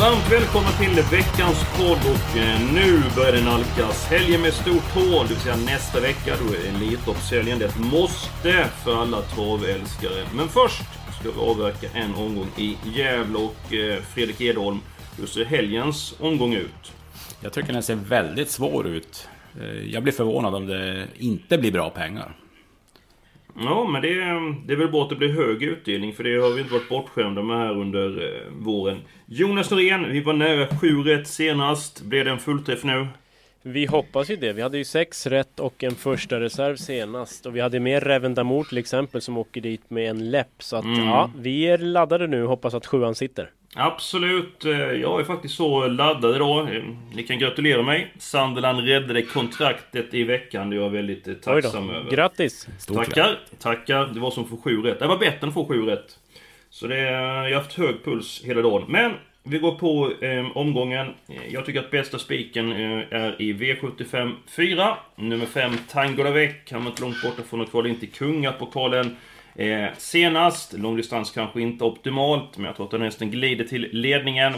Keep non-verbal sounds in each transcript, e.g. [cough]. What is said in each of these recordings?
Varmt välkomna till veckans podd och eh, nu börjar det nalkas helgen med stort H, det vill säga nästa vecka. Då är Elitloppshelgen. Det är ett måste för alla travälskare. Men först ska vi avverka en omgång i Gävle och eh, Fredrik Edholm. Hur ser helgens omgång ut? Jag tycker den ser väldigt svår ut. Eh, jag blir förvånad om det inte blir bra pengar. Ja, men det är, det är väl bra att det blir hög utdelning för det har vi inte varit bortskämda med här under eh, våren. Jonas Norén, vi var nära 7 rätt senast. Blev det en fullträff nu? Vi hoppas ju det. Vi hade ju sex rätt och en första reserv senast. Och vi hade med Revendamor till exempel som åker dit med en läpp. Så att ja, vi är laddade nu och hoppas att sjuan sitter. Absolut. Eh, Jag är faktiskt så laddad idag. Eh, Ni kan gratulera mig. Sunderland räddade kontraktet i veckan. Det är jag väldigt eh, tacksam över. Grattis! Stort Tackar, tackar. Det var som för sju rätt. Det var bättre än att få sju rätt. Så det, jag har haft hög puls hela dagen. Men vi går på eh, omgången. Jag tycker att bästa spiken eh, är i V75 4. Nummer 5, Tango Lavec. Han var inte långt borta från att kvala in till Kungapokalen. Eh, senast, långdistans kanske inte optimalt, men jag tror att den hästen glider till ledningen.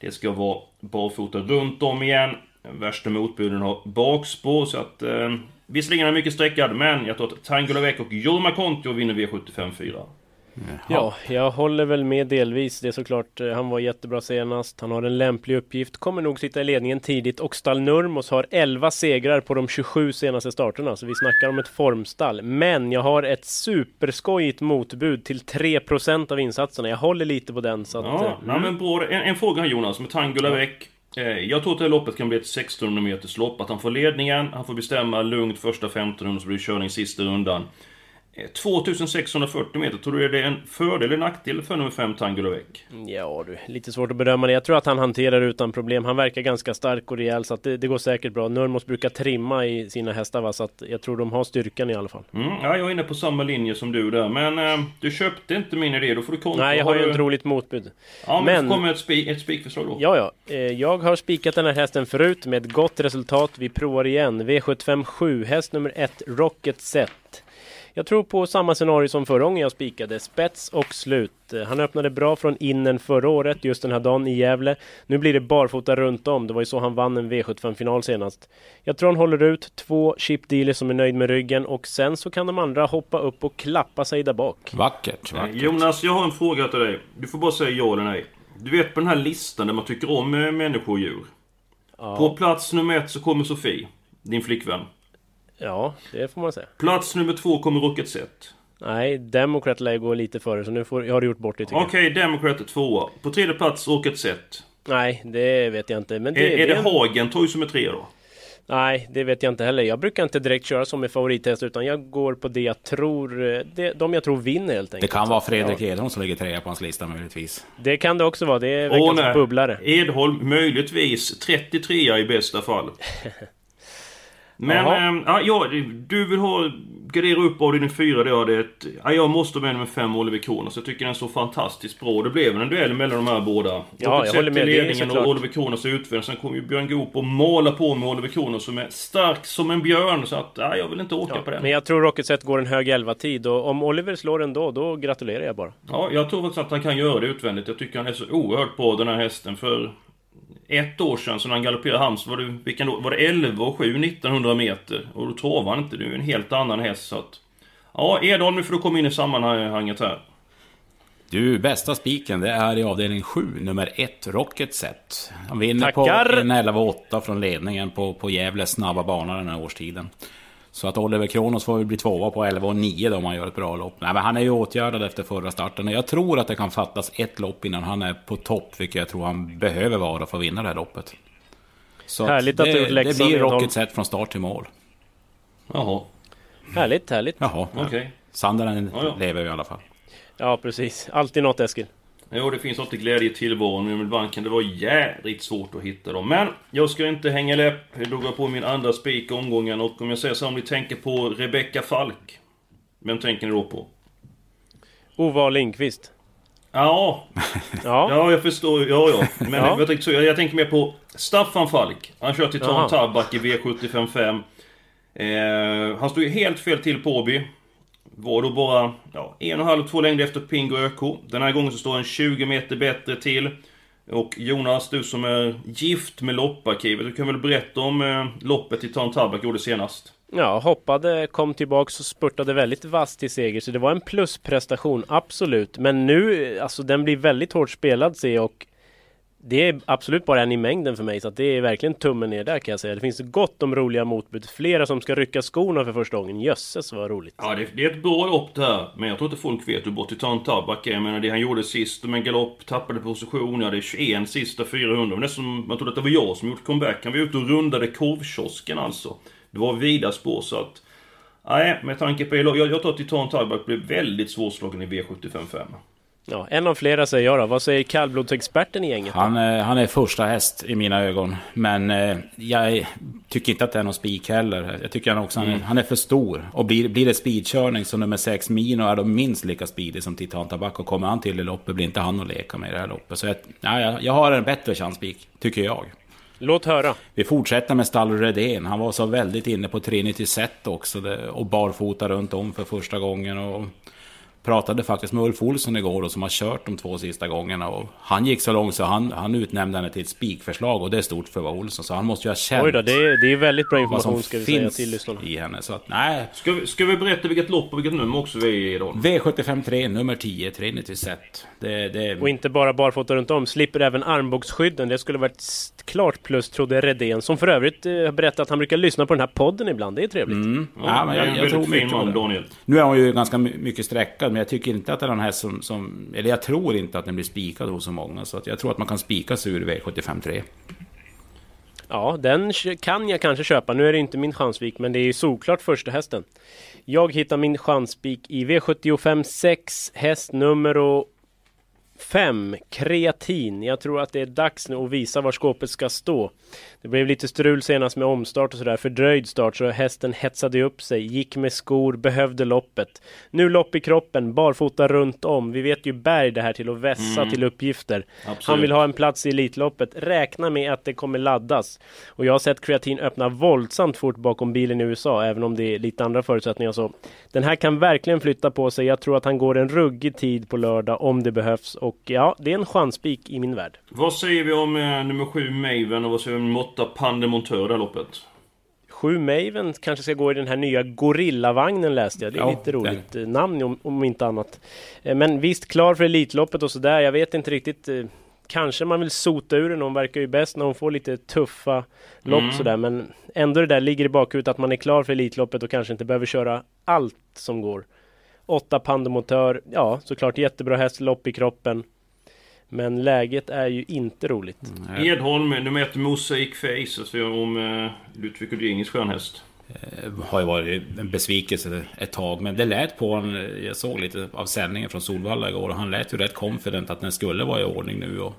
Det ska vara barfota runt om igen. Värsta motbuden har bakspår, så att... Eh, visserligen är den mycket sträckad, men jag tror att Tango Lavec och Jorma Kontio vinner V75 4. Ja, jag håller väl med delvis. Det är såklart, eh, han var jättebra senast. Han har en lämplig uppgift. Kommer nog sitta i ledningen tidigt. Och Stall Nurmos har 11 segrar på de 27 senaste starterna. Så vi snackar om ett formstall. Men jag har ett superskojigt motbud till 3% av insatserna. Jag håller lite på den. Så att, Ja, eh, nej, men bra. En, en fråga Jonas, med Tango la Vec. Eh, jag tror att det här loppet kan bli ett 1600 meters lopp. Att han får ledningen, han får bestämma lugnt första 1500 så blir det körning sista rundan. Eh, 2640 meter, tror du det är en fördel eller nackdel för nummer 5 Tango la Vec? Ja du, lite svårt att bedöma det. Jag tror att han hanterar det utan problem. Han verkar ganska stark och rejäl så att det, det går säkert bra. Nurmos brukar trimma i sina hästar va, så att jag tror de har styrkan i alla fall. Mm, ja, jag är inne på samma linje som du där. Men eh, du köpte inte min idé, då får du kontra. Nej, jag har ju du... ett roligt motbud. Ja, men, men- men... kommer ett, spi- ett spikförslag då. Ja, ja. Eh, Jag har spikat den här hästen förut med ett gott resultat. Vi provar igen. V75 7, häst nummer 1, Rocket Set. Jag tror på samma scenario som förra gången jag spikade. Spets och slut. Han öppnade bra från innen förra året, just den här dagen i Gävle. Nu blir det barfota runt om. Det var ju så han vann en V75-final senast. Jag tror han håller ut. Två chip dealer som är nöjd med ryggen och sen så kan de andra hoppa upp och klappa sig där bak. Vackert, Eh, vackert. Jonas, jag har en fråga till dig. Du får bara säga ja eller nej. Du vet på den här listan där man tycker om eh, människor och djur. På plats nummer ett så kommer Sofie, din flickvän. Ja, det får man säga. Plats nummer två kommer Rocket Set. Nej, Democrat lär gå lite före så nu får, jag har du gjort bort det tycker. Okej, Democrat är tvåa. På tredje plats Rocket Set. Nej, det vet jag inte. Men Är, det, är det en- Hagen Toy som är trea då? Nej, det vet jag inte heller. Jag brukar inte direkt köra som med favorithäst utan jag går på det jag tror, det, de jag tror vinner helt Det enkelt. kan vara Fredrik Edholm som ligger trea på hans lista möjligtvis. Det kan det också vara. Det är veckans bubblare. Edholm, möjligtvis 33 i bästa fall. [laughs] Men, Jaha. ehm, ja, ja, du vill ha... Gardera upp avdelning 4, det har det ett... Ja, jag måste med med 5 Oliver Kronos. Jag tycker den är så fantastiskt bra. Det blev en duell mellan de här båda. Ja, jag håller med. ledningen och Oliver Kronos utvändigt. Sen kommer ju Björn Goop och mala på med Oliver Kronos som är stark som en björn. Så att, ja, jag vill inte åka på den. Men jag tror Rocket Set går en hög 11-tid och om Oliver slår den då, då gratulerar jag bara. Ja, jag tror faktiskt att han kan göra det utvändigt. Jag tycker han är så oerhört bra den här hästen. För ett år sedan så när han galopperade Halmstad var det, vilken då, var det 11 och 7 1900 meter. Och då travade han inte. Det är ju en helt annan häst så att... Ja, Edholm, nu får du komma in i sammanhanget här. Du, bästa spiken det är i avdelning 7, nummer 1, Rocket Set. Han vinner Tackar. på en 11-8 från ledningen på, på Gävles snabba bana den här årstiden. Så att Oliver Kronos får väl bli tvåa på 11 och 9 då om han gör ett bra lopp. Nej, men han är ju åtgärdad efter förra starten och jag tror att det kan fattas ett lopp innan han är på topp, vilket jag tror han behöver vara för att vinna det här loppet. Så Härligt att det, du gjort läxan, Det blir. Rocket Set från start till mål. Jaha, Härligt, härligt. Jaha. okej. Sandaren Ja, ja. lever i alla fall. Ja, precis. Alltid något Eskil. Jo, det finns alltid glädje i tillvaron med banken. Det var jädrigt svårt att hitta dem. Men jag ska inte hänga läpp. Då går jag på min andra spik i omgången. Och om jag säger så, om ni tänker på Rebecca Falk. Vem tänker ni då på? Ove Lindqvist. Ja, [laughs] Ja. ja jag förstår. Ja, ja. Men Ja. Jag, tänkte så, jag tänker mer på Staffan Falk. Han kör till. Tan Tabak i V755. Eh, han stod ju helt fel till på Åby. Var då bara ja, en och en halv, två längder efter Pingo ÖK. Den här gången så står han 20 meter bättre till. Och Jonas, du som är gift med lopparkivet, du kan väl berätta om eh, loppet i Tarn Tabak gjorde senast? Ja, hoppade, kom tillbaks och spurtade väldigt vasst till seger. Så det var en plusprestation, absolut. Men nu, alltså den blir väldigt hårt spelad ser jag och det är absolut bara en i mängden för mig. Så att det är verkligen tummen ner där kan jag säga. Det finns gott om roliga motbud. Flera som ska rycka skorna för första gången. Jösses vad roligt. Ja, det, det är ett bra lopp det här. Men jag tror inte folk vet hur Botitan Titan Tabak är. Jag menar det han gjorde sist med en galopp, tappade position. Ja, det är 21 sista 400. Men som, man trodde att det var jag som gjort comeback. Han var ute och rundade korvkiosken alltså. Det var vida spår så att... Nej, med tanke på... Jag, jag tror att Titan Tabak blev väldigt svårslagen i V755. Ja, en av flera säger jag då. Vad säger kallblodsexperten i gänget? Han, eh, han är första häst i mina ögon. Men eh, jag tycker inte att det är någon spik heller. Jag tycker han också han, är, han är för stor. Och blir, blir det speedkörning så nummer 6 Mino är då minst lika speedig som Titan Tabak. Och kommer han till i loppet blir inte han att leka med i det här loppet. Så jag, ja, jag, jag har en bättre chanspik, tycker jag. Låt höra. Vi fortsätter med Stall Redén. Han var så väldigt inne på Trinity Set också. Och barfota runt om för första gången. Och pratade faktiskt med Ulf Olsson igår då, som har kört de två sista gångerna. Och han gick så långt så han, han utnämnde henne till ett spikförslag. Och det är stort för vad Olsson. Så han måste ju ha känt Oj då, det är, det är väldigt bra information ska vi säga till lyssnarna. i henne. Så att nej. Ska vi, ska vi berätta vilket lopp och vilket nummer också vi är i idag? V753 nummer 10, Trinity Set. Det, det, Och inte bara barfota runt om, slipper även armbågsskydden. Det skulle varit ett klart plus, trodde Redén. Som för övrigt eh, har berättat att han brukar lyssna på den här podden ibland. Det är trevligt. Mm. Ja, Ja, men jag, en jag tror mycket det. Daniel. Nu är hon ju ganska my- mycket sträckad, men jag tycker inte att det är den här som, som... Eller jag tror inte att den blir spikad hos så många. Så att jag tror att man kan spika sig ur V75 3. Ja, den kan jag kanske köpa. Nu är det inte min chansvik, men det är ju solklart första hästen. Jag hittar min chanspik i V75 6, häst nummer 5, kreatin. Jag tror att det är dags nu att visa var skåpet ska stå. Det blev lite strul senast med omstart och sådär, fördröjd start, så hästen hetsade upp sig, gick med skor, behövde loppet. Nu lopp i kroppen, barfota runt om. Vi vet ju Berg det här till att vässa till uppgifter. Absolut. Han vill ha en plats i Elitloppet. Räkna med att det kommer laddas. Och jag har sett kreatin öppna våldsamt fort bakom bilen i USA, även om det är lite andra förutsättningar. Så den här kan verkligen flytta på sig. Jag tror att han går en ruggig tid på lördag om det behövs. Och ja, det är en chanspik i min värld. Vad säger vi om eh, nummer 7 Maven och vad säger vi om 8 Pandemontör det här loppet? Sju Maven kanske ska gå i den här nya Gorillavagnen läste jag. Det är Ja, lite roligt eh, namn om, om inte annat. Eh, Men visst, klar för Elitloppet och sådär. Jag vet inte riktigt. eh, Kanske man vill sota ur den. Hon verkar ju bäst när hon får lite tuffa lopp Mm. sådär. Men ändå det där ligger i bakhuvudet att man är klar för Elitloppet och kanske inte behöver köra allt som går. Åtta pandemotör. Ja, såklart jättebra häst, lopp i kroppen. Men läget är ju inte roligt. Edholm, nummer 1 Mosaic Face. Alltså om eh, Ludvig Udinges skönhäst. Eh, har ju varit en besvikelse ett tag. Men det lät på honom. Jag såg lite av sändningen från Solvalla igår. Och han lät ju rätt confident att den skulle vara i ordning nu. Och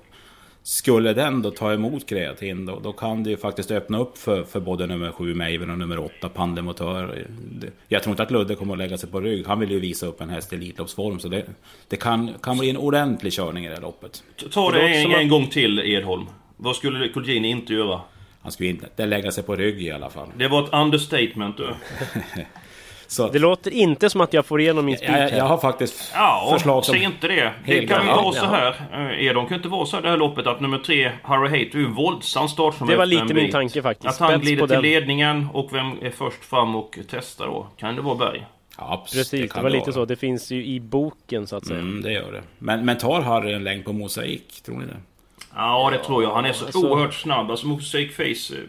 skulle den då ta emot kreatin då, då kan det ju faktiskt öppna upp för, för både nummer 7 Maven och nummer 8 Pandemotör. Jag tror inte att Ludde kommer att lägga sig på rygg. Han vill ju visa upp en häst i Elitloppsform. Så det, det kan, kan bli en ordentlig körning i det här loppet. Ta det en, en gång till Edholm. Vad skulle Colgjini inte göra? Han skulle inte lägga sig på rygg i alla fall. Det var ett understatement du. [laughs] Så att, Det låter inte som att jag får igenom min spik jag, jag har faktiskt Ja, förslag som... säg inte det. Det kan ju ja, vara så här. Eh, Edholm kan inte vara så här det här loppet att nummer 3, Harry Hate, är ju våldsam start som Det var lite min bit. tanke faktiskt. Att han Spets glider till den. ledningen och vem är först fram och testar då? Kan det vara Berg? Ja, absolut, Precis, det, kan var lite vara. så. Det finns ju i boken så att säga. Mm, det gör det. Men, men tar Harry en längd på mosaik? Tror ni det? Ja, det tror jag. Han är så alltså- oerhört snabb. Alltså Mosaic Face... eh,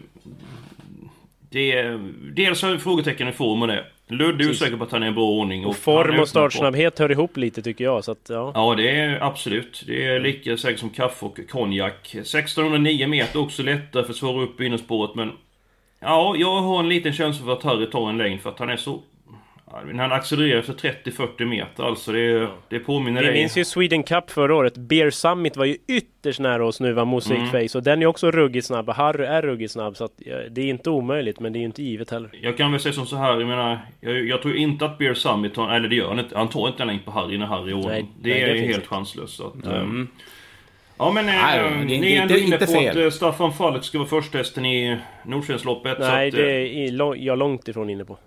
Det är... Dels har jag frågetecken i formen det. Ludde är ju säker på att han är i bra ordning. Och är form och startsnabbhet hör ihop lite tycker jag. Så att, ja. Ja, det är absolut. Det är lika säkert som kaffe och konjak. 1609 meter också lättare för att svara upp innerspåret, men... Ja, jag har en liten känsla för att Harry tar en längd för att han är så... När han accelererar efter 30-40 meter alltså, det, det påminner Vi dig... minns ju Sweden Cup förra året. Beer Summit var ju ytterst nära att snuva Mosaic Mm. Face och den är också ruggigt snabb. Harry är ruggigt snabb så att, ja, det är inte omöjligt men det är ju inte givet heller. Jag kan väl säga som så här, jag menar... Jag, jag tror inte att Beer Summit tar... Eller det gör han inte. Han tar inte en längd på Harry när Harry är. Nej, Det nej, är det helt inte. chanslöst. Att, Mm. Ja men eh, Nej, det är ni inte- är ändå det är inne inte på fel. att eh, Staffan Falk ska vara första-hästen i Nordsjönsloppet. Nej, så att, eh, det är i- lång- jag långt ifrån inne på.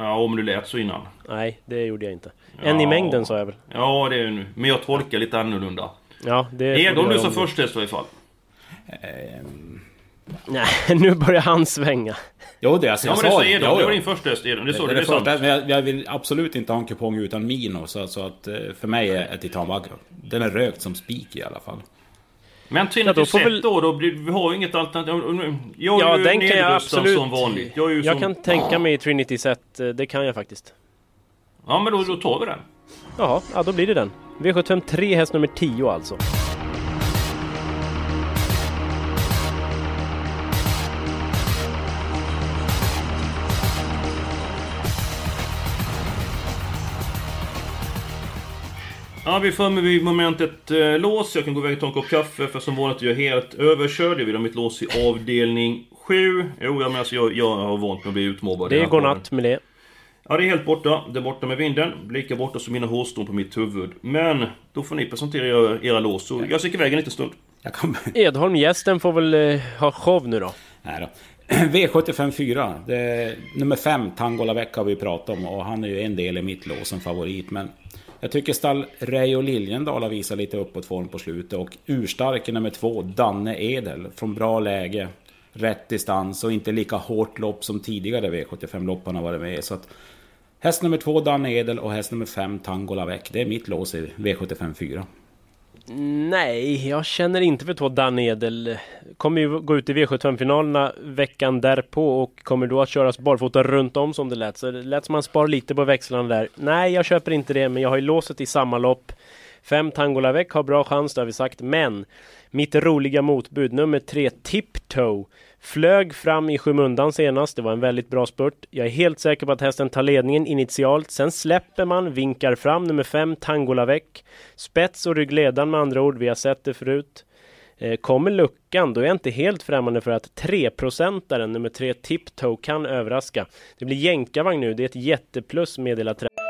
Ja, om du lät så innan. Nej, det gjorde jag inte. En i mängden sa jag väl. Ja, det är nu. Men jag tolkar lite annorlunda. Ja, det Edholm du det. första häst i alla fall. Ehm, Nej, [laughs] nu börjar han svänga. Jo, det, alltså, Ja jag men sa sa det. Det var din första häst Edholm. Det sa Det du, är det det är sant. men jag, jag vill absolut inte ha en kupong utan Mino. Så, så att eh, för mig är Titan Bagger. Den är rökt som spik i alla fall. Men Ja, Trinity då får Set väl- då, då blir, vi har ju inget alternativ. Jag är Ja, ju den kan jag absolut... som vanligt. Jag Jag som... kan tänka mig Trinity Set, eh, det kan jag faktiskt. Ja men då, då tar vi den. Jaha, ja då blir det den. V75 3 häst nummer 10 alltså. Ja, vi är framme vid momentet eh, lås. Jag kan gå iväg och ta en kopp kaffe, för som vanligt är jag helt överkörd. Jag vill ha mitt lås i avdelning 7. Jo, jag, men alltså, jag, jag har vant mig att bli utmobbad. Det den går här natt med det. Ja, det är helt borta. Det är borta med vinden. Lika borta som mina hårstrån på mitt huvud. Men, då får ni presentera era, era lås. Så jag sticker iväg en liten stund. Jag kommer... [laughs] Edholm, gästen får väl eh, ha show nu då. Nej då. [clears throat] V75 4. Det är, nummer 5, Tangola Väck har vi pratat om och han är ju en del i mitt lås som favorit. Men jag tycker stall Reijo Liljendal har visat lite uppåtform på slutet och urstarken nummer två, Danne Edel, från bra läge. Rätt distans och inte lika hårt lopp som tidigare V75-lopp varit med. Så att häst nummer två, Danne Edel och häst nummer fem, Tangola Lavec. Det är mitt lås i V75 4. Nej, jag känner inte för två Dan Edel. Kommer ju gå ut i V75-finalerna veckan därpå och kommer då att köras barfota runt om som det lät. Så det lät som man spar lite på växlarna där. Nej, jag köper inte det, men jag har ju låset i samma lopp. Fem Tangola Lavec har bra chans, det har vi sagt. Men mitt roliga motbud, nummer tre, Tiptoe. Flög fram i skymundan senast, det var en väldigt bra spurt. Jag är helt säker på att hästen tar ledningen initialt. Sen släpper man, vinkar fram nummer fem, Tangola Lavec. Spets och ryggledaren med andra ord, vi har sett det förut. Eh, kommer luckan, då är jag inte helt främmande för att 3-procentaren nummer 3 Tiptoe kan överraska. Det blir jänkarvagn nu, det är ett jätteplus meddelar trä-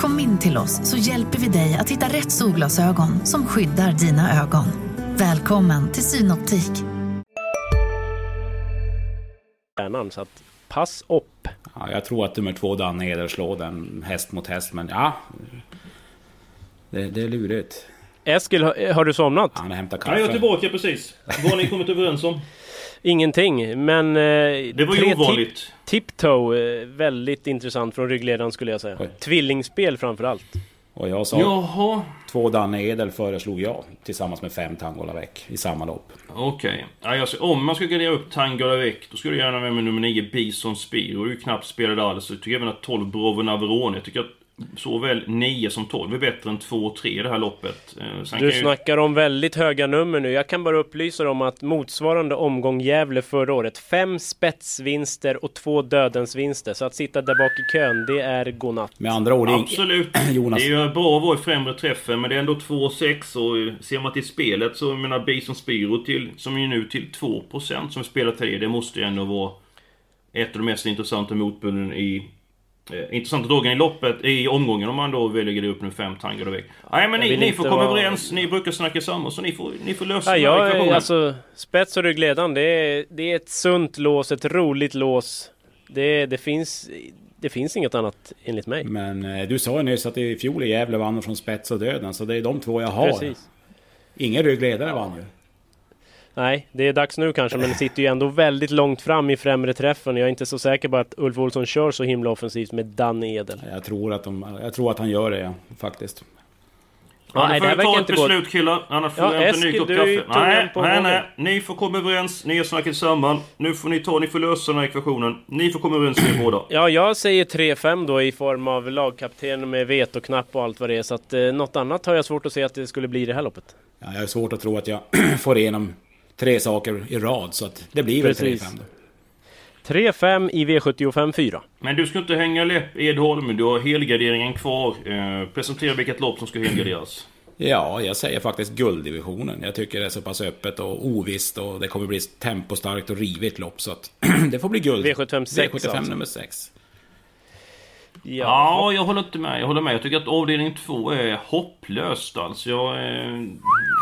Kom in till oss så hjälper vi dig att hitta rätt solglasögon som skyddar dina ögon. Välkommen till Synoptik. hjärnan, så att pass upp. Ja, jag tror att nummer 2, Danne Edel, slår den häst mot häst. Men ja, det, det är lurigt. Eskil, har, har du somnat? Han har hämtat Ja, jag är kaffe. tillbaka precis. Vad har ni kommit överens om? Ingenting, men... Eh, Det var ju tre ovanligt. Tip, tiptoe, eh, väldigt intressant från ryggledaren skulle jag säga. Oj. Tvillingspel framförallt. Och jag sa Jaha, två Danne Edel föreslog jag tillsammans med fem Tangola Väck i samma lopp. okej. Ja, jag ser- om man ska gardera upp Tangola Väck, då skulle jag gärna vara med nummer 9, Bison Spiro. Det är ju knappt spelade alls. Jag tycker även att 12, Brovo Navarone. Jag tycker att såväl 9 som 12 är bättre än 2 och 3 i det här loppet. Eh, Sen Du kan ju- snackar om väldigt höga nummer nu. Jag kan bara upplysa dig om att motsvarande omgång Gävle förra året, fem spetsvinster och två dödensvinster. Så att sitta där bak i kön, det är godnatt. Med andra ord, Absolut. [clears throat] Jonas. Det är bra att vara i främre träffen, men det är ändå 2-6 och ser man till spelet så, jag menar, Bison Spiro till, som är nu till 2% som spelar till det, det måste ju ändå vara ett av de mest intressanta motbuden i eh, intressanta dragen i loppet, i omgången om man då väljer det upp nu fem tangar och. Nej men ni, ni får komma vara- överens, ni brukar snacka samman så ni får, ni får lösa Ja, den här jag, alltså, spets och ryggledaren, det är, det är ett sunt lås, ett roligt lås. Det, det finns... det finns inget annat enligt mig. Men eh, du sa ju nyss att i fjol i Gävle vann från spets och döden, så det är de två jag har. Precis. Ingen ryggledare vann ju. Nej, det är dags nu kanske, men det sitter ju ändå väldigt långt fram i främre träffen. Jag är inte så säker på att Ulf Olsson kör så himla offensivt med Danne Edel. Jag tror att, de, jag tror att han gör det, ja, faktiskt. Ja, nej, det här verkar inte gå- beslut killar, annars får Ja, jag inte en ny Eskil, kopp kaffe. Nej, nej, nej. Ni får komma överens, ni har snackat samman. Nu får ni ta, ni får lösa den här ekvationen. Ni får komma överens ni båda. Ja, jag säger 3-5 då i form av lagkapten med vetoknapp och allt vad det är. Så att eh, något annat har jag svårt att se att det skulle bli i det här loppet. Ja, jag har svårt att tro att jag [clears throat] får igenom tre saker i rad, så att det blir väl Precis. 3-5 då. 3-5 i V75 4. Men du ska inte hänga läpp Edholm, du har helgarderingen kvar. Eh, presentera vilket lopp som ska helgarderas. Ja, jag säger faktiskt gulddivisionen. Jag tycker det är så pass öppet och ovisst och det kommer bli tempostarkt och rivigt lopp så att [clears throat] det får bli guld. V75 sex V75 alltså. nummer 6. Ja, jag håller inte med. Jag håller med. Jag tycker att avdelning 2 är hopplöst alltså. Jag, eh,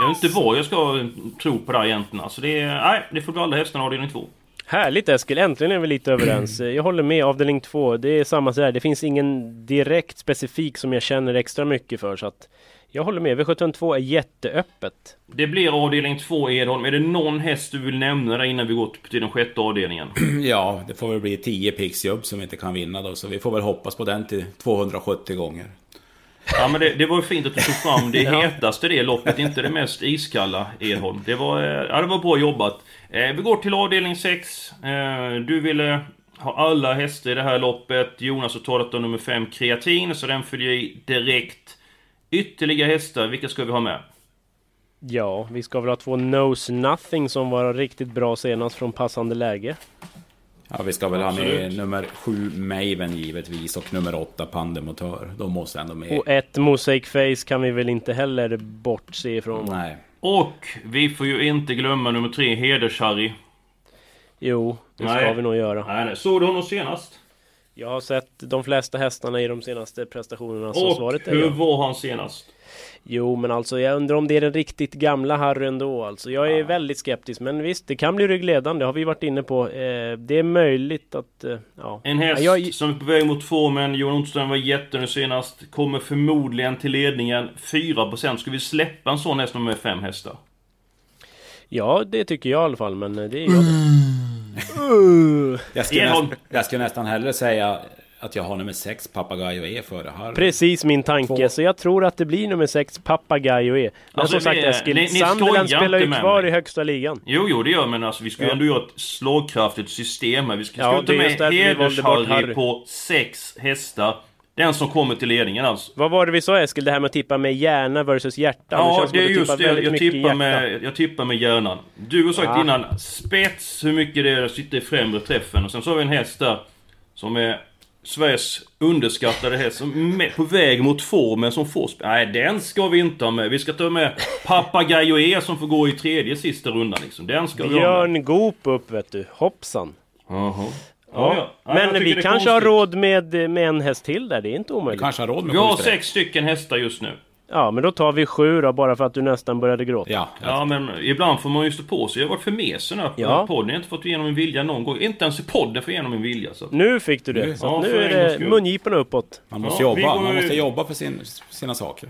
jag vet inte vad jag ska tro på där egentligen. Alltså det, nej, det får bli alla hästarna avdelning 2. Härligt Eskil, äntligen är vi lite överens. Jag håller med, avdelning 2, det är samma så här. Det finns ingen direkt specifik som jag känner extra mycket för. Så att jag håller med, V72 är jätteöppet. Det blir avdelning 2 Edholm. Är det någon häst du vill nämna där innan vi går till den sjätte avdelningen? [clears throat] Ja, det får väl bli 10 pixjobb som vi inte kan vinna då, så vi får väl hoppas på den till 270 gånger. Ja men det, det var ju fint att du tog fram det [laughs] hetaste det loppet, inte det mest iskalla Edholm. Det var, eh, ja, det var bra jobbat. Eh, vi går till avdelning 6. Eh, du ville ha alla hästar i det här loppet. Jonas har talat om nummer 5 kreatin, så den följer i direkt. Ytterligare hästar, vilka ska vi ha med? Ja, vi ska väl ha två Knows Nothing som var riktigt bra senast från passande läge. Ja, vi ska väl ha med Absolut. nummer 7 Maven givetvis och nummer 8 Pandemotör. De måste ändå med. Och ett Mosaic Face kan vi väl inte heller bortse ifrån. Nej. Och vi får ju inte glömma nummer 3 Heders-Harry. Jo, det ska Nej. vi nog göra. Nej, nej. Såg du honom senast? Jag har sett de flesta hästarna i de senaste prestationerna, så Och svaret är hur ja. var han senast? Jo, men alltså jag undrar om det är den riktigt gamla Harry ändå. Alltså, jag är väldigt skeptisk, men visst, det kan bli ryggledande, det har vi varit inne på. Eh, det är möjligt att... Eh, ja. En häst Ja, jag, som är på väg mot formen. Johan Ottosson var jätte nu senast. Kommer förmodligen till ledningen. 4%. Ska vi släppa en sån häst med fem hästar? ja, det tycker jag i alla fall, men eh, det är jag det. Jag skulle, nästan, jag skulle nästan hellre säga att jag har nummer 6 Papagayo E före Harry. Precis min tanke, Två. så jag tror att det blir nummer 6 Papagayo E. Men Alltså, som sagt Eskil, ni- ni Sunderland spelar ju kvar mig. i högsta ligan. Jo, jo, det gör men alltså vi ska ju Ja. ändå göra ett slagkraftigt system här. Vi ska, Ja, ska är med Heders-Harry Harry. på sex hästar. Den som kommer till ledningen alltså. Vad var det vi sa Eskil, det här med att tippa med hjärna versus hjärta? Ja, som det är just det. Jag tippar, med, jag tippar med hjärnan. Du har sagt Ja. innan, spets, hur mycket det är att sitta i främre träffen. Och sen så har vi en häst där som är Sveriges underskattade häst som är på väg mot formen som får Nej, den ska vi inte ha med. Vi ska ta med Papagayo E som får gå i tredje sista rundan liksom. Den ska vi ha med. Björn Goop upp vet du, hoppsan. Jaha. Ja, Ja, men vi kanske har konstigt. råd med, med en häst till där, det är inte Vi omöjligt. kanske har råd med Vi har sex stycken hästar just nu. Ja, men då tar vi sju då, bara för att du nästan började gråta. Ja, Ja, men ibland får man ju stå på sig. Jag har varit för här på Ja. podden. Jag har inte fått igenom min vilja någon gång. Inte ens i podden får jag igenom min vilja. Så. Nu fick du det. Nu. Så Ja, nu är det mungiporna uppåt. man måste Ja, vi jobba. går Man måste jobba för sin, sina saker.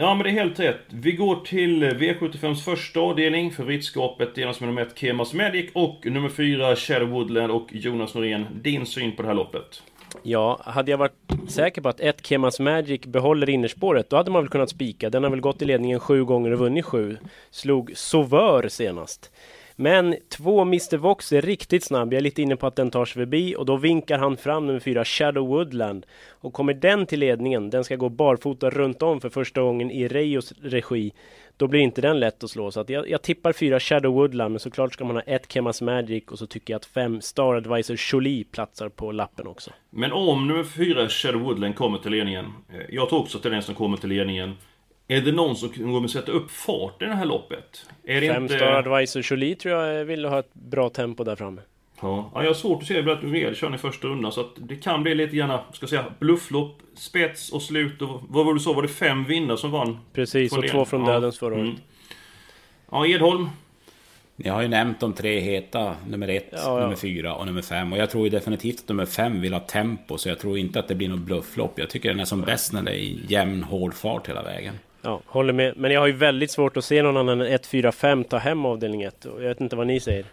Ja, men det är helt rätt. Vi går till V75s första avdelning. Favoritskapet delas alltså med nummer 1 Kemas Medic och nummer 4 Shadow Woodland och Jonas Norén. Din syn på det här loppet? Ja, hade jag varit säker på att ett Kemas Magic behåller innerspåret, då hade man väl kunnat spika. Den har väl gått i ledningen sju gånger och vunnit sju. Slog Sauveur senast. Men två Mr Vox är riktigt snabb. Jag är lite inne på att den tar sig förbi och då vinkar han fram nummer fyra Shadow Woodland. Och kommer den till ledningen, den ska gå barfota runt om för första gången i Reios regi. Då blir inte den lätt att slå. Så att jag, jag tippar fyra Shadow Woodland, men såklart ska man ha ett Kemas Magic och så tycker jag att fem Star Advisor Jolie platsar på lappen också. Men om nummer 4 Shadow Woodland kommer till ledningen. Eh, jag tror också att det är den som kommer till ledningen. Är det någon som kommer att sätta upp fart i det här loppet? Är det Fem inte... Star Advisor Jolie tror jag vill ha ett bra tempo där framme. Ja, ja, jag har svårt att se att Miguel kör i första rundan så att det kan bli lite grann, ska jag säga, blufflopp, spets och slut och vad var det du sa? Var det fem vinnare som vann? Precis, och två från Ja. dödens förra året. Mm. Ja, Edholm. Ni har ju nämnt de tre heta, nummer ett, Ja, ja. nummer fyra och nummer fem. Och jag tror ju definitivt att nummer fem vill ha tempo, så jag tror inte att det blir något blufflopp. Jag tycker den är som bäst när det är jämn, hård fart hela vägen. Ja, håller med. Men jag har ju väldigt svårt att se någon annan än 1-4-5 ta hem avdelning 1. Jag vet inte vad ni säger.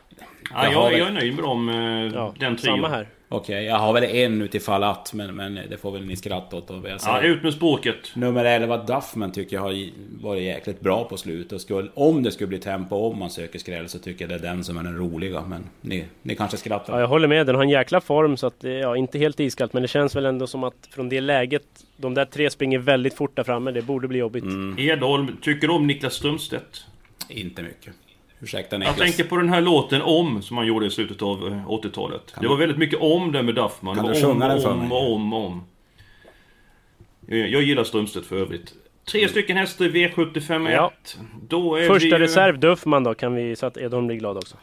Ja, Jag jag är nöjd med dem, eh, Ja, den trion. samma här. Okej, jag har väl en utifall att, men, men det får väl ni skratta åt. då. Jag Ja, säger- ut med språket. Nummer 11 Duffman tycker jag har varit jäkligt bra på slutet. Och skulle, om det skulle bli tempo om man söker skräll så tycker jag det är den som är den roliga. Men ni, ni kanske skrattar. Ja, jag håller med. Den har en jäkla form så att det ja, inte helt iskallt. Men det känns väl ändå som att från det läget, de där tre springer väldigt fort där framme. Det borde bli jobbigt. Mm. Edholm, tycker du om Niklas Strömstedt? Inte mycket. Ursäkta Jag Niklas. tänker på den här låten Om som han gjorde i slutet av eh, 80-talet. Det var väldigt mycket om den med Duffman. Kan du sjunga om, den för om, mig? om, om. Eh, Jag gillar Strömstedt för övrigt. Tre stycken hästar i V75 Ja. 1. Då är Första vi ju... reserv Duffman då, kan vi, så att Edholm blir glad också.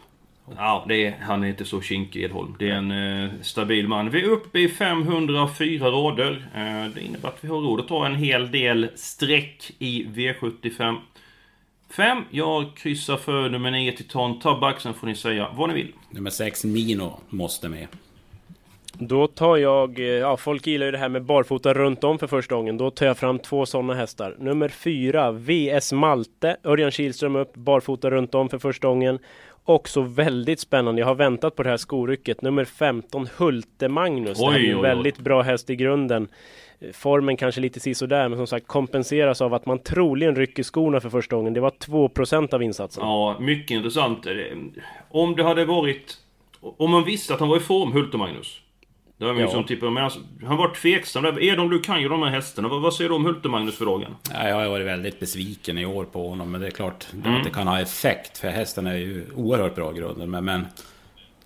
Ja, det är, han är inte så kinkig Edholm. Det är en eh, stabil man. Vi är uppe i 504 rader. Eh, det innebär att vi har råd att ta en hel del streck i V75. 5. Jag kryssar för nummer 9 Titan Tabak. Sen får ni säga vad ni vill. Nummer 6 Mino måste med. Då tar jag, eh, ja folk gillar ju det här med barfota runt om för första gången. Då tar jag fram två sådana hästar. Nummer fyra, VS Malte. Örjan Kihlström upp, barfota runt om för första gången. Också väldigt spännande. Jag har väntat på det här skorycket. Nummer 15, Hulte Magnus. det här är en väldigt bra häst i grunden. Formen kanske lite sisådär, men som sagt kompenseras av att man troligen rycker skorna för första gången. Det var 2% av insatsen. Ja, mycket intressant. Om det hade varit... Om man visste att han var i form, Hult och Magnus. Det var Ja. som tippade. Men alltså, han var tveksam. där. Edom, du kan ju de här hästarna. Vad, vad säger du om Hult och Magnus för dagen? Ja, jag har varit väldigt besviken i år på honom. Men det är klart Mm. att det kan ha effekt. För hästen är ju oerhört bra i grunden. Men, men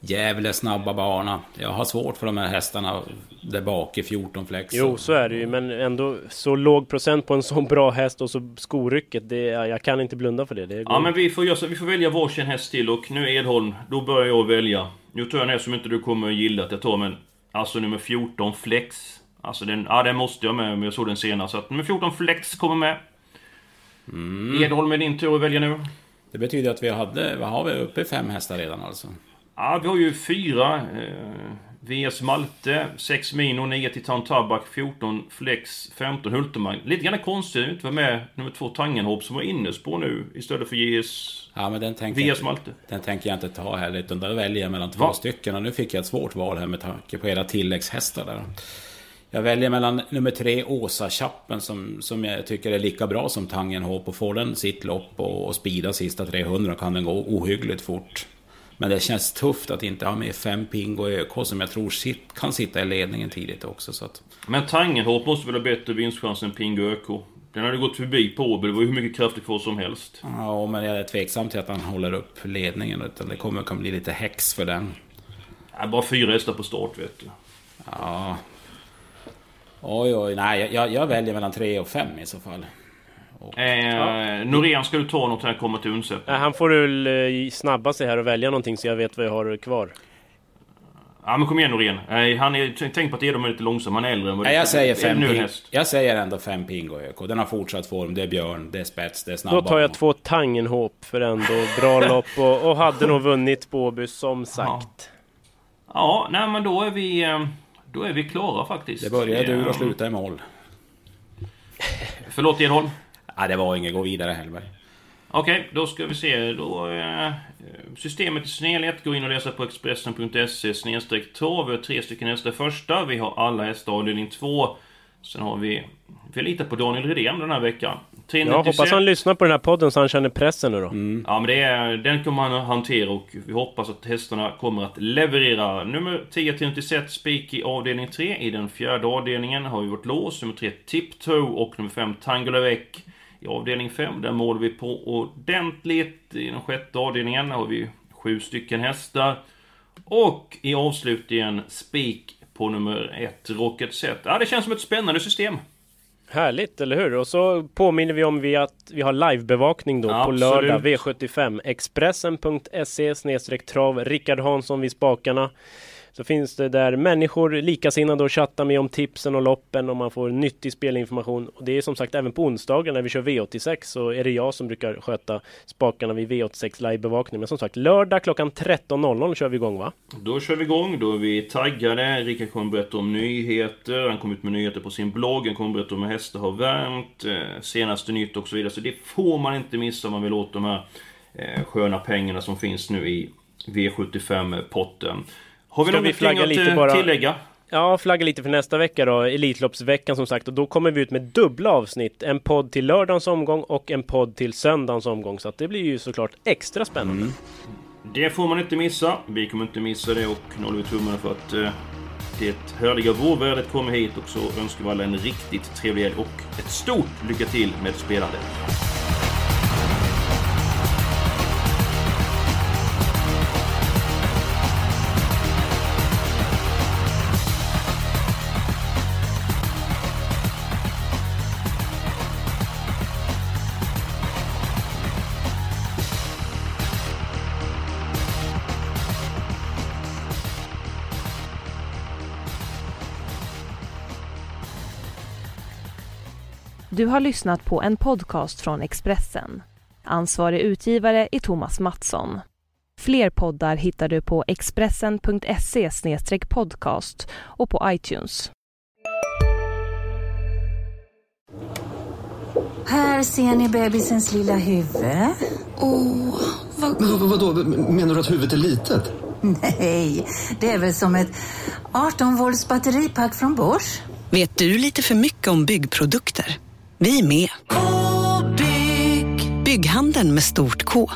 Gävle snabba bana. Jag har svårt för de här hästarna där bak i 14 flex. Jo, så är det ju, men ändå så låg procent på en så bra häst och så skorycket. Det, jag kan inte blunda för det. det Ja men vi får, göra så, vi får välja varsin häst till och nu Edholm, då börjar jag välja. Nu tar jag en häst som inte du kommer att gilla att jag tar men... Alltså nummer 14 Flex. Alltså den, ja den måste jag med men jag såg den senare så att nummer 14 Flex kommer med. Mm. Edholm är din tur att välja nu. Det betyder att vi hade, vad har vi uppe i fem hästar redan alltså? Ja vi har ju fyra. Eh, VS Malte, 6 Mino, 9 Titan Tabak, 14 Flex, 15 Hultemang. Lite grann konstigt att inte vara med nummer 2 Tangenhop som var innerspår nu istället för JS... Ja men den tänker, VS jag, Malte. den tänker jag inte ta heller. Utan där väljer jag mellan två Va? stycken. Och nu fick jag ett svårt val här med tanke på era tilläggshästar där. Jag väljer mellan nummer tre Åsa Chappen som, som jag tycker är lika bra som Tangenhop. Och får den sitt lopp och, och speeda sista 300 kan den gå ohyggligt fort. Men det känns tufft att inte ha med fem Pingo ÖK som jag tror sit, kan sitta i ledningen tidigt också. Så att, Men Tangenhop måste väl ha bättre vinstchans än Pingo ÖK? Den hade gått förbi på Åby, det var ju hur mycket kraftig kvar som helst. ja, men jag är tveksam till att han håller upp ledningen. Utan det kommer kan bli lite häx för den. Ja, bara fyra hästar på start vet du. Ja. Oj, oj, nej, jag, jag väljer mellan tre och fem i så fall. Eh, Norén, ska du ta något här kommer till undsättning? Nej, han får väl eh, snabba sig här och välja någonting så jag vet vad jag har kvar. Ja men kom igen Norén. Eh, han är, tänk på att Edom är lite långsam, han är äldre än vad Nej, jag säger fem ping. Jag säger ändå fem Pingo ÖK. Den har fortsatt form. Det är Björn, det är spets, det är snabba. Då tar jag två Tangenhop för ändå bra [laughs] lopp och, och hade nog vunnit på Åby som sagt. Ja, nej men då är vi... eh, Då är vi klara faktiskt. Det börjar Eh, och slutar i mål. Förlåt Edholm. Ja, det var inget. Gå vidare Hellberg. Okej, då ska vi se. Då, eh, systemet i sin helhet. Gå in och läsa på Expressen.se snedstreck trav. Vi har tre stycken hästar första. Vi har alla hästar avdelning två. Sen har vi... Vi litar på Daniel Redén den här veckan. Jag 396. hoppas han lyssnar på den här podden så han känner pressen nu då. Ja men det är, den kommer han att hantera och vi hoppas att hästarna kommer att leverera. Nummer 10 till 96 spik i avdelning 3. I den fjärde avdelningen har vi vårt lås. Nummer 3 Tiptoe och nummer 5 Tangolavec. I avdelning 5 där målar vi på ordentligt. I den sjätte avdelningen har vi sju stycken hästar. Och i avslutningen spik på nummer 1 Rocket Set. Ja det känns som ett spännande system. Härligt, eller hur? Och så påminner vi om vi att vi har livebevakning då på Absolut. lördag V75. Expressen.se trav. Rickard Hansson vid spakarna. Så finns det där människor likasinnade och chattar med om tipsen och loppen och man får nyttig spelinformation. Och det är som sagt även på onsdagar när vi kör V86 så är det jag som brukar sköta spakarna vid V86 livebevakning. Men som sagt lördag klockan 13.00 kör vi igång va? Då kör vi igång, då är vi taggade. Rickard kommer berätta om nyheter. Han kommer ut med nyheter på sin blogg. Han kommer berätta om hur hästar har värmt. Eh, senaste nytt och så vidare. Så det får man inte missa om man vill åt de här eh, sköna pengarna som finns nu i V75-potten. Har vi Ska vi någonting flagga att lite eh, bara? tillägga? Ja, flagga lite för nästa vecka då, Elitloppsveckan som sagt. Och då kommer vi ut med dubbla avsnitt. En podd till lördagens omgång och en podd till söndagens omgång. Så att det blir ju såklart extra spännande. Mm. Det får man inte missa. Vi kommer inte missa det och nu håller vi tummarna för att eh, det härliga vårvädret kommer hit och så önskar vi alla en riktigt trevlig helg och ett stort lycka till med spelandet. Du har lyssnat på en podcast från Expressen. Ansvarig utgivare är Thomas Mattsson. Fler poddar hittar du på expressen.se podcast och på iTunes. Här ser ni bebisens lilla huvud. Åh, vad... Men vadå, menar du att huvudet är litet? Nej, det är väl som ett 18 volts batteripack från Bosch. Vet du lite för mycket om byggprodukter? Vi är med. K-bygg. Bygghandeln med stort K.